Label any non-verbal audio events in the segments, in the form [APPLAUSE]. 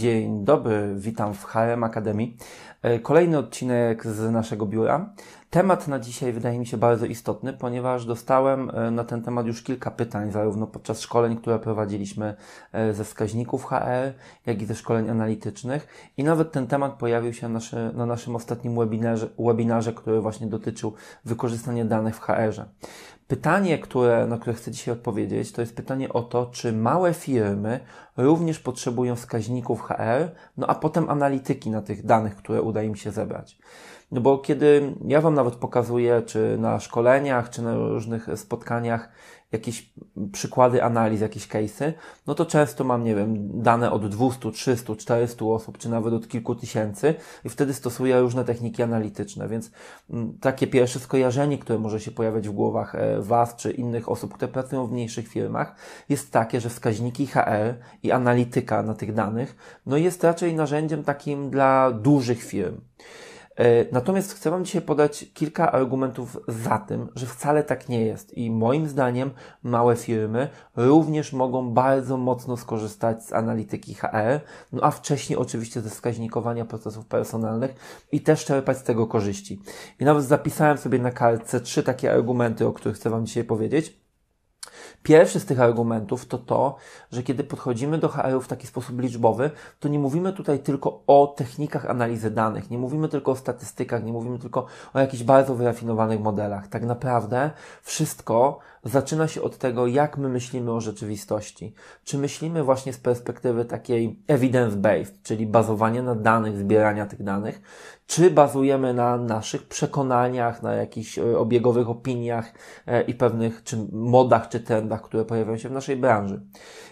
Dzień dobry, witam w HM Akademii. E, kolejny odcinek z naszego biura. Temat na dzisiaj wydaje mi się bardzo istotny, ponieważ dostałem e, na ten temat już kilka pytań, zarówno podczas szkoleń, które prowadziliśmy e, ze wskaźników HR, jak i ze szkoleń analitycznych. I nawet ten temat pojawił się na naszym ostatnim webinarze, webinarze, który właśnie dotyczył wykorzystania danych w HR-ze. Pytanie, które, na które chcę dzisiaj odpowiedzieć, to jest pytanie o to, czy małe firmy również potrzebują wskaźników HR, no a potem analityki na tych danych, które uda im się zebrać. No bo kiedy ja Wam nawet pokazuję, czy na szkoleniach, czy na różnych spotkaniach, jakieś przykłady analiz, jakieś case'y, no to często mam, nie wiem, dane od 200, 300, 400 osób, czy nawet od kilku tysięcy i wtedy stosuję różne techniki analityczne, więc mm, takie pierwsze skojarzenie, które może się pojawiać w głowach e, Was, czy innych osób, które pracują w mniejszych firmach, jest takie, że wskaźniki HR i analityka na tych danych, no jest raczej narzędziem takim dla dużych firm. E, natomiast chcę Wam dzisiaj podać kilka argumentów za tym, że wcale tak nie jest i moim zdaniem małe firmy również mogą bardzo mocno skorzystać z analityki HR, no a wcześniej oczywiście ze wskaźnikowania procesów personalnych i też czerpać z tego korzyści. I nawet zapisałem sobie na kartce trzy takie argumenty, o których chcę Wam dzisiaj powiedzieć. Pierwszy z tych argumentów to to, że kiedy podchodzimy do HR w taki sposób liczbowy, to nie mówimy tutaj tylko o technikach analizy danych, nie mówimy tylko o statystykach, nie mówimy tylko o jakichś bardzo wyrafinowanych modelach. Tak naprawdę wszystko zaczyna się od tego, jak my myślimy o rzeczywistości. Czy myślimy właśnie z perspektywy takiej evidence-based, czyli bazowania na danych, zbierania tych danych, czy bazujemy na naszych przekonaniach, na jakichś e, obiegowych opiniach e, i pewnych czy modach, czy trendach, które pojawiają się w naszej branży.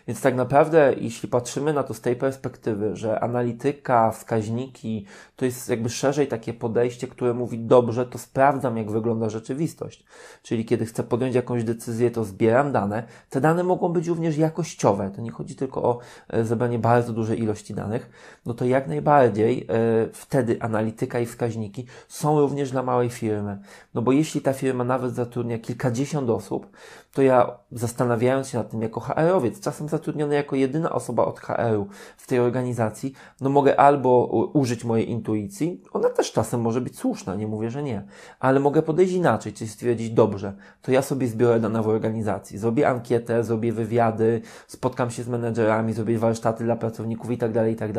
Więc tak naprawdę, jeśli patrzymy na to z tej perspektywy, że analityka, wskaźniki, to jest jakby szerzej takie podejście, które mówi, dobrze, to sprawdzam, jak wygląda rzeczywistość. Czyli kiedy chcę podjąć jakąś decyzję, to zbieram dane. Te dane mogą być również jakościowe. To nie chodzi tylko o e, zebranie bardzo dużej ilości danych. No to jak najbardziej e, wtedy analityka i wskaźniki są również dla małej firmy. No bo jeśli ta firma nawet zatrudnia kilkadziesiąt osób, to ja zastanawiając się nad tym jako HR-owiec, czasem zatrudniony jako jedyna osoba od HR-u w tej organizacji, no mogę albo użyć mojej intuicji, ona też czasem może być słuszna, nie mówię, że nie, ale mogę podejść inaczej, czyli stwierdzić, dobrze, to ja sobie zbiorę dane w organizacji, zrobię ankietę, zrobię wywiady, spotkam się z menedżerami, zrobię warsztaty dla pracowników i tak dalej, i tak.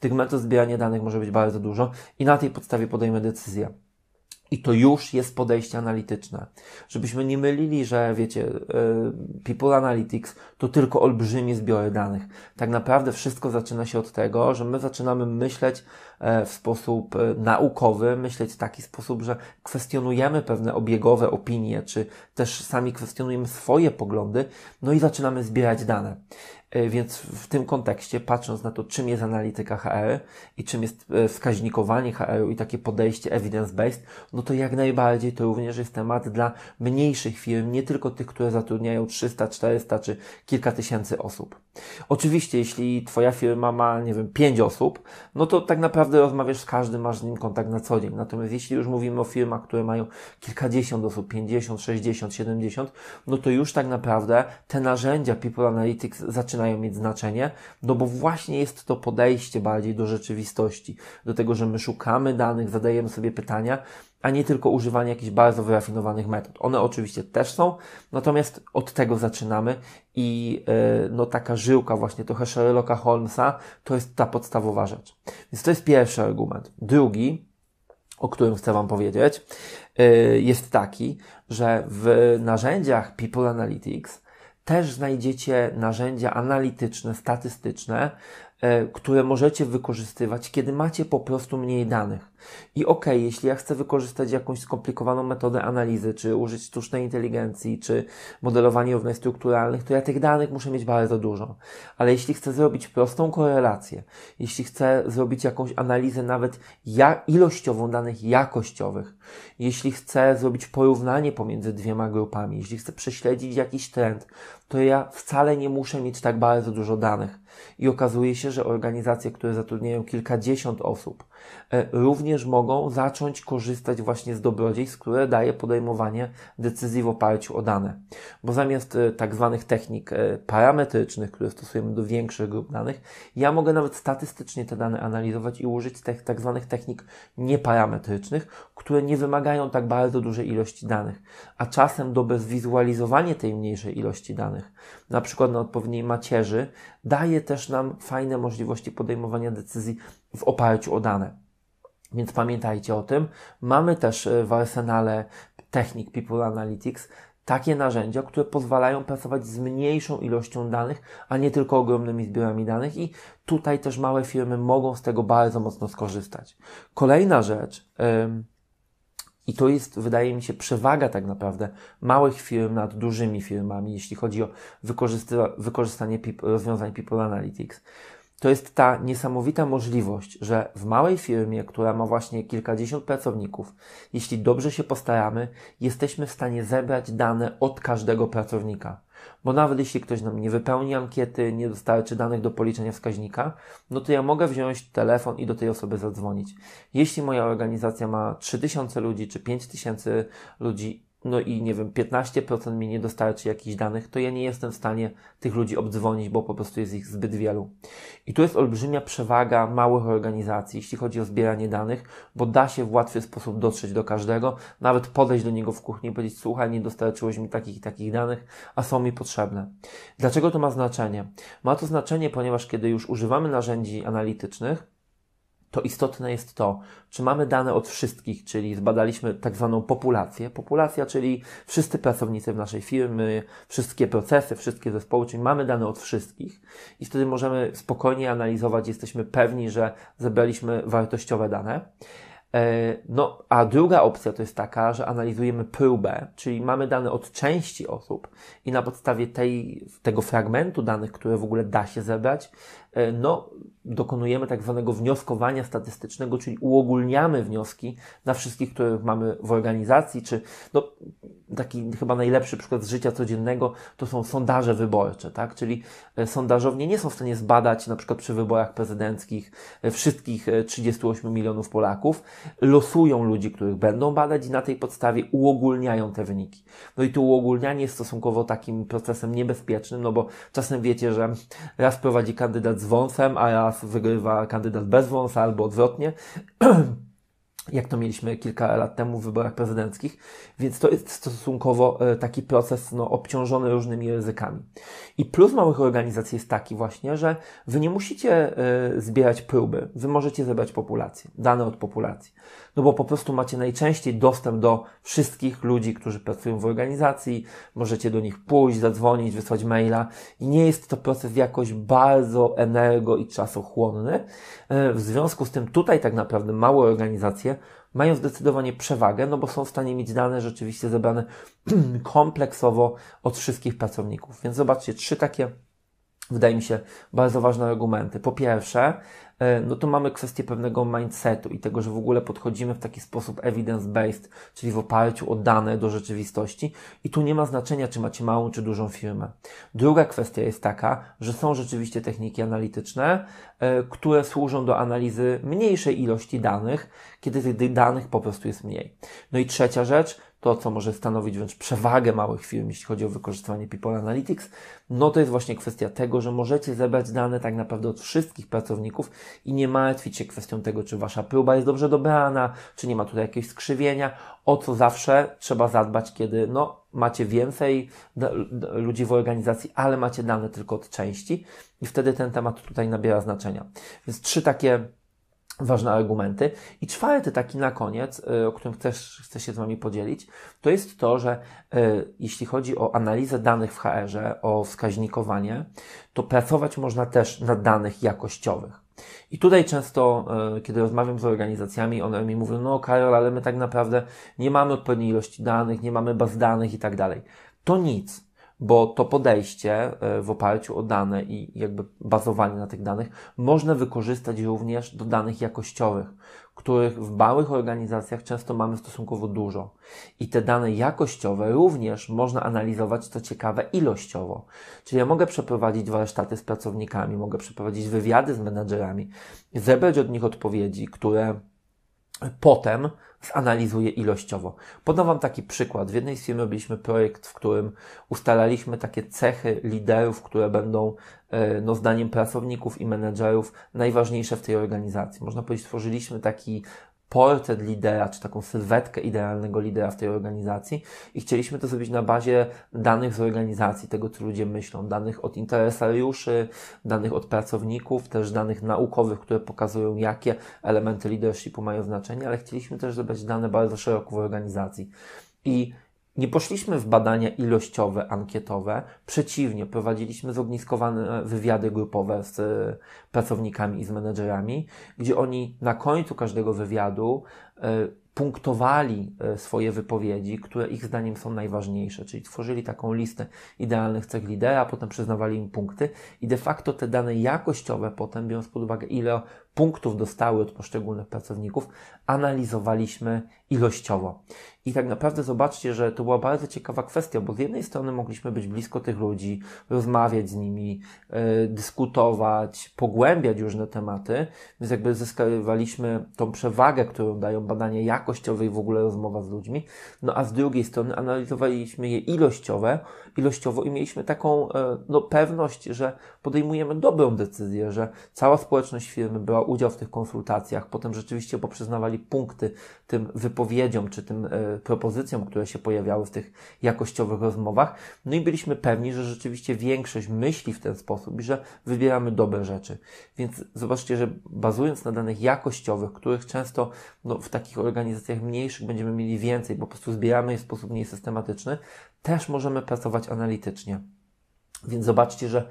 Tych metod zbierania danych może być bardzo dużo i na tej podstawie podejmę decyzję. I to już jest podejście analityczne. Żebyśmy nie mylili, że wiecie, e, People Analytics to tylko olbrzymie zbiory danych. Tak naprawdę wszystko zaczyna się od tego, że my zaczynamy myśleć e, w sposób e, naukowy, myśleć w taki sposób, że kwestionujemy pewne obiegowe opinie, czy też sami kwestionujemy swoje poglądy, no i zaczynamy zbierać dane. E, więc w tym kontekście, patrząc na to, czym jest analityka HR i czym jest e, wskaźnikowanie HR i takie podejście evidence-based, no to jak najbardziej to również jest temat dla mniejszych firm, nie tylko tych, które zatrudniają 300, 400 czy kilka tysięcy osób. Oczywiście, jeśli Twoja firma ma, nie wiem, 5 osób, no to tak naprawdę rozmawiasz z każdym, masz z nim kontakt na co dzień. Natomiast jeśli już mówimy o firmach, które mają kilkadziesiąt osób, 50, 60, 70, no to już tak naprawdę te narzędzia People Analytics zaczynają zaczynają mieć znaczenie, no bo właśnie jest to podejście bardziej do rzeczywistości, do tego, że my szukamy danych, zadajemy sobie pytania, a nie tylko używanie jakichś bardzo wyrafinowanych metod. One oczywiście też są, natomiast od tego zaczynamy i yy, no taka żyłka właśnie trochę Sherlocka Holmesa to jest ta podstawowa rzecz. Więc to jest pierwszy argument. Drugi, o którym chcę Wam powiedzieć, yy, jest taki, że w narzędziach People Analytics też znajdziecie narzędzia analityczne, statystyczne, e, które możecie wykorzystywać, kiedy macie po prostu mniej danych. I okej, okay, jeśli ja chcę wykorzystać jakąś skomplikowaną metodę analizy, czy użyć sztucznej inteligencji, czy modelowania równań strukturalnych, to ja tych danych muszę mieć bardzo dużo. Ale jeśli chcę zrobić prostą korelację, jeśli chcę zrobić jakąś analizę nawet ja, ilościową danych jakościowych, jeśli chcę zrobić porównanie pomiędzy dwiema grupami, jeśli chcę prześledzić jakiś trend, to ja wcale nie muszę mieć tak bardzo dużo danych. I okazuje się, że organizacje, które zatrudniają kilkadziesiąt osób, e, również również mogą zacząć korzystać właśnie z dobrodziejstw, które daje podejmowanie decyzji w oparciu o dane. Bo zamiast e, tak zwanych technik e, parametrycznych, które stosujemy do większych grup danych, ja mogę nawet statystycznie te dane analizować i użyć tych tak zwanych technik nieparametrycznych, które nie wymagają tak bardzo dużej ilości danych, a czasem dobre zwizualizowanie tej mniejszej ilości danych, na przykład na odpowiedniej macierzy, daje też nam fajne możliwości podejmowania decyzji w oparciu o dane. Więc pamiętajcie o tym. Mamy też e, w arsenale technik People Analytics takie narzędzia, które pozwalają pracować z mniejszą ilością danych, a nie tylko ogromnymi zbiorami danych i tutaj też małe firmy mogą z tego bardzo mocno skorzystać. Kolejna rzecz, i to jest, wydaje mi się, przewaga tak naprawdę małych firm nad dużymi firmami, jeśli chodzi o wykorzystanie rozwiązań People Analytics to jest ta niesamowita możliwość, że w małej firmie, która ma właśnie kilkadziesiąt pracowników, jeśli dobrze się postaramy, jesteśmy w stanie zebrać dane od każdego pracownika. Bo nawet jeśli ktoś nam nie wypełni ankiety, nie dostarczy danych do policzenia wskaźnika, no to ja mogę wziąć telefon i do tej osoby zadzwonić. Jeśli moja organizacja ma 3000 ludzi czy 5000 ludzi, no i nie wiem, 15% mi nie dostarczy jakichś danych, to ja nie jestem w stanie tych ludzi obdzwonić, bo po prostu jest ich zbyt wielu. I tu jest olbrzymia przewaga małych organizacji, jeśli chodzi o zbieranie danych, bo da się w łatwy sposób dotrzeć do każdego, nawet podejść do niego w kuchni i powiedzieć, słuchaj, nie dostarczyłeś mi takich i takich danych, a są mi potrzebne. Dlaczego to ma znaczenie? Ma to znaczenie, ponieważ kiedy już używamy narzędzi analitycznych, to istotne jest to, czy mamy dane od wszystkich, czyli zbadaliśmy tak zwaną populację. Populacja, czyli wszyscy pracownicy w naszej firmy, wszystkie procesy, wszystkie zespoły, czyli mamy dane od wszystkich i wtedy możemy spokojnie analizować, jesteśmy pewni, że zebraliśmy wartościowe dane. E, no, a druga opcja to jest taka, że analizujemy próbę, czyli mamy dane od części osób i na podstawie tej, tego fragmentu danych, które w ogóle da się zebrać, e, no, dokonujemy tak zwanego wnioskowania statystycznego, czyli uogólniamy wnioski na wszystkich, których mamy w organizacji, czy no, taki chyba najlepszy przykład z życia codziennego to są sondaże wyborcze, tak? Czyli e, sondażownie nie są w stanie zbadać na przykład przy wyborach prezydenckich e, wszystkich 38 e, milionów Polaków, losują ludzi, których będą badać i na tej podstawie uogólniają te wyniki. No i to uogólnianie jest stosunkowo takim procesem niebezpiecznym, no bo czasem wiecie, że raz prowadzi kandydat z wąsem, a raz wygrywa kandydat bez wąsa albo odwrotnie. [CLEARS THROAT] jak to mieliśmy kilka lat temu w wyborach prezydenckich, więc to jest stosunkowo e, taki proces no, obciążony różnymi ryzykami. I plus małych organizacji jest taki właśnie, że wy nie musicie y, zbierać próby, wy możecie zebrać populację, dane od populacji. No bo po prostu macie najczęściej dostęp do wszystkich ludzi, którzy pracują w organizacji, możecie do nich pójść, zadzwonić, wysłać maila i nie jest to proces jakoś bardzo energo i czasochłonny. Y, w związku z tym tutaj tak naprawdę małe organizacje mają zdecydowanie przewagę, no bo są w stanie mieć dane rzeczywiście zebrane [CLEARS THROAT] kompleksowo od wszystkich pracowników. Więc zobaczcie, trzy takie, wydaje mi się, bardzo ważne argumenty. Po pierwsze, E, no to mamy kwestię pewnego mindsetu i tego, że w ogóle podchodzimy w taki sposób evidence-based, czyli w oparciu o dane do rzeczywistości i tu nie ma znaczenia, czy macie małą czy dużą firmę. Druga kwestia jest taka, że są rzeczywiście techniki analityczne, e, które służą do analizy mniejszej ilości danych, kiedy tych danych po prostu jest mniej. No i trzecia rzecz, to, co może stanowić wręcz przewagę małych firm, jeśli chodzi o wykorzystywanie People Analytics, no to jest właśnie kwestia tego, że możecie zebrać dane tak naprawdę od wszystkich pracowników i nie martwić się kwestią tego, czy wasza próba jest dobrze dobrana, czy nie ma tutaj jakiegoś skrzywienia, o co zawsze trzeba zadbać, kiedy no, macie więcej ludzi w organizacji, ale macie dane tylko od części i wtedy ten temat tutaj nabiera znaczenia. Więc trzy takie ważne argumenty. I czwarty taki na koniec, y, o którym też chcę się z Wami podzielić, to jest to, że y, jeśli chodzi o analizę danych w HR-ze, o wskaźnikowanie, to pracować można też na danych jakościowych. I tutaj często, y, kiedy rozmawiam z organizacjami, one mi mówią, no Karol, ale my tak naprawdę nie mamy odpowiedniej ilości danych, nie mamy baz danych i tak dalej. To nic bo to podejście e, w oparciu o dane i jakby bazowanie na tych danych można wykorzystać również do danych jakościowych, których w małych organizacjach często mamy stosunkowo dużo. I te dane jakościowe również można analizować, co ciekawe, ilościowo. Czyli ja mogę przeprowadzić warsztaty z pracownikami, mogę przeprowadzić wywiady z menadżerami, zebrać od nich odpowiedzi, które potem zanalizuję ilościowo. Podam Wam taki przykład. W jednej z firm robiliśmy projekt, w którym ustalaliśmy takie cechy liderów, które będą, e, no, zdaniem pracowników i menedżerów, najważniejsze w tej organizacji. Można powiedzieć, stworzyliśmy taki portret lidera, czy taką sylwetkę idealnego lidera w tej organizacji i chcieliśmy to zrobić na bazie danych z organizacji, tego co ludzie myślą, danych od interesariuszy, danych od pracowników, też danych naukowych, które pokazują jakie elementy leadershipu mają znaczenie, ale chcieliśmy też zebrać dane bardzo szeroko w organizacji. I nie poszliśmy w badania ilościowe, ankietowe. Przeciwnie, prowadziliśmy zogniskowane wywiady grupowe z pracownikami i z menedżerami, gdzie oni na końcu każdego wywiadu e, punktowali e, swoje wypowiedzi, które ich zdaniem są najważniejsze, czyli tworzyli taką listę idealnych cech lidera, potem przyznawali im punkty i de facto te dane jakościowe potem, biorąc pod uwagę ile punktów dostały od poszczególnych pracowników, analizowaliśmy ilościowo. I tak naprawdę zobaczcie, że to była bardzo ciekawa kwestia, bo z jednej strony mogliśmy być blisko tych ludzi, rozmawiać z nimi, yy, dyskutować, pogłębiać różne tematy, więc jakby zyskaliśmy tą przewagę, którą dają badania jakościowe i w ogóle rozmowa z ludźmi, no a z drugiej strony analizowaliśmy je ilościowe, ilościowo i mieliśmy taką yy, no, pewność, że podejmujemy dobrą decyzję, że cała społeczność firmy była udział w tych konsultacjach, potem rzeczywiście poprzyznawali punkty tym wypowiedziom czy tym e, propozycjom, które się pojawiały w tych jakościowych rozmowach. No i byliśmy pewni, że rzeczywiście większość myśli w ten sposób i że wybieramy dobre rzeczy. Więc zobaczcie, że bazując na danych jakościowych, których często no, w takich organizacjach mniejszych będziemy mieli więcej, bo po prostu zbieramy je w sposób mniej systematyczny, też możemy pracować analitycznie. Więc zobaczcie, że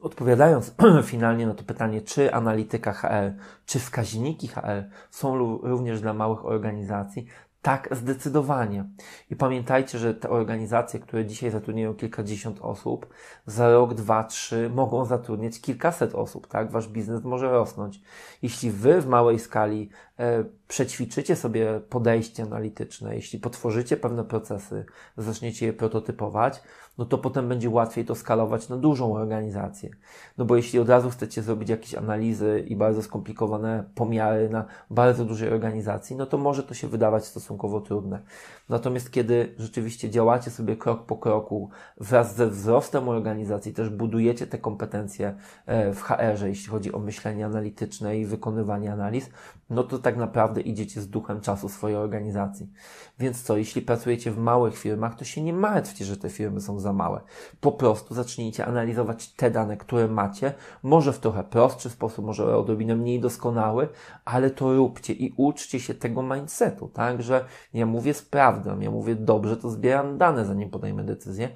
odpowiadając [CLEARS THROAT] finalnie na to pytanie, czy analityka HR, czy wskaźniki HR są również dla małych organizacji, tak, zdecydowanie. I pamiętajcie, że te organizacje, które dzisiaj zatrudniają kilkadziesiąt osób, za rok, dwa, trzy mogą zatrudniać kilkaset osób, tak? Wasz biznes może rosnąć. Jeśli wy w małej skali e, przećwiczycie sobie podejście analityczne, jeśli potworzycie pewne procesy, zaczniecie je prototypować, no to potem będzie łatwiej to skalować na dużą organizację. No bo jeśli od razu chcecie zrobić jakieś analizy i bardzo skomplikowane pomiary na bardzo dużej organizacji, no to może to się wydawać stosunkowo trudne. Natomiast kiedy rzeczywiście działacie sobie krok po kroku wraz ze wzrostem organizacji, też budujecie te kompetencje e, w HR-ze, jeśli chodzi o myślenie analityczne i wykonywanie analiz, no to tak naprawdę idziecie z duchem czasu swojej organizacji. Więc co, jeśli pracujecie w małych firmach, to się nie martwcie, że te firmy są za małe. Po prostu zacznijcie analizować te dane, które macie, może w trochę prostszy sposób, może odrobinę mniej doskonały, ale to róbcie i uczcie się tego mindsetu, tak, że ja mówię sprawdzam, ja mówię dobrze, to zbieram dane, zanim podejmę decyzję,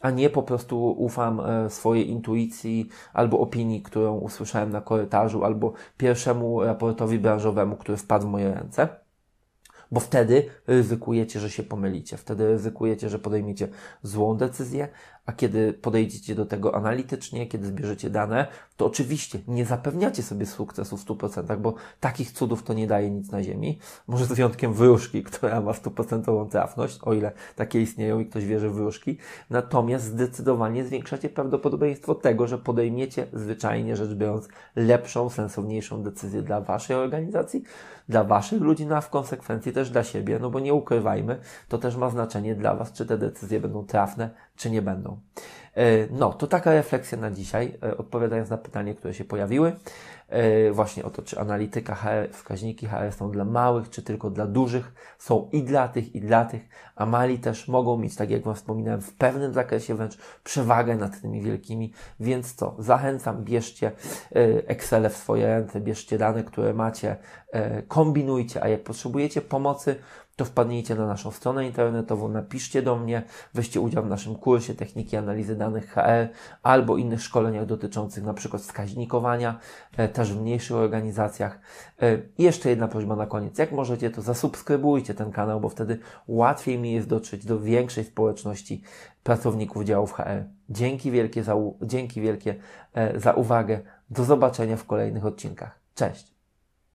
a nie po prostu ufam e, swojej intuicji albo opinii, którą usłyszałem na korytarzu, albo pierwszemu raportowi branżowemu, który wpadł w moje ręce bo wtedy ryzykujecie, że się pomylicie, wtedy ryzykujecie, że podejmiecie złą decyzję, a kiedy podejdziecie do tego analitycznie, kiedy zbierzecie dane, to oczywiście nie zapewniacie sobie sukcesu w 100%, bo takich cudów to nie daje nic na ziemi. Może z wyjątkiem wróżki, która ma 100% trafność, o ile takie istnieją i ktoś wierzy w wróżki. Natomiast zdecydowanie zwiększacie prawdopodobieństwo tego, że podejmiecie zwyczajnie rzecz biorąc lepszą, sensowniejszą decyzję dla waszej organizacji, dla waszych ludzi, no a w konsekwencji też dla siebie, no bo nie ukrywajmy, to też ma znaczenie dla was, czy te decyzje będą trafne, czy nie będą. E, no, to taka refleksja na dzisiaj, e, odpowiadając na pytanie, które się pojawiły. E, właśnie o to, czy analityka HR, wskaźniki HR są dla małych, czy tylko dla dużych. Są i dla tych, i dla tych, a mali też mogą mieć, tak jak Wam wspominałem, w pewnym zakresie wręcz przewagę nad tymi wielkimi. Więc co? Zachęcam, bierzcie Excel w swoje ręce, bierzcie dane, które macie, kombinujcie, a jak potrzebujecie pomocy, to wpadnijcie na naszą stronę internetową, napiszcie do mnie, weźcie udział w naszym kursie techniki analizy danych HR albo innych szkoleniach dotyczących na przykład wskaźnikowania, e, też w mniejszych organizacjach. E, I jeszcze jedna prośba na koniec. Jak możecie, to zasubskrybujcie ten kanał, bo wtedy łatwiej mi jest dotrzeć do większej społeczności pracowników działów HR. Dzięki wielkie za, dzięki wielkie e, za uwagę. Do zobaczenia w kolejnych odcinkach. Cześć!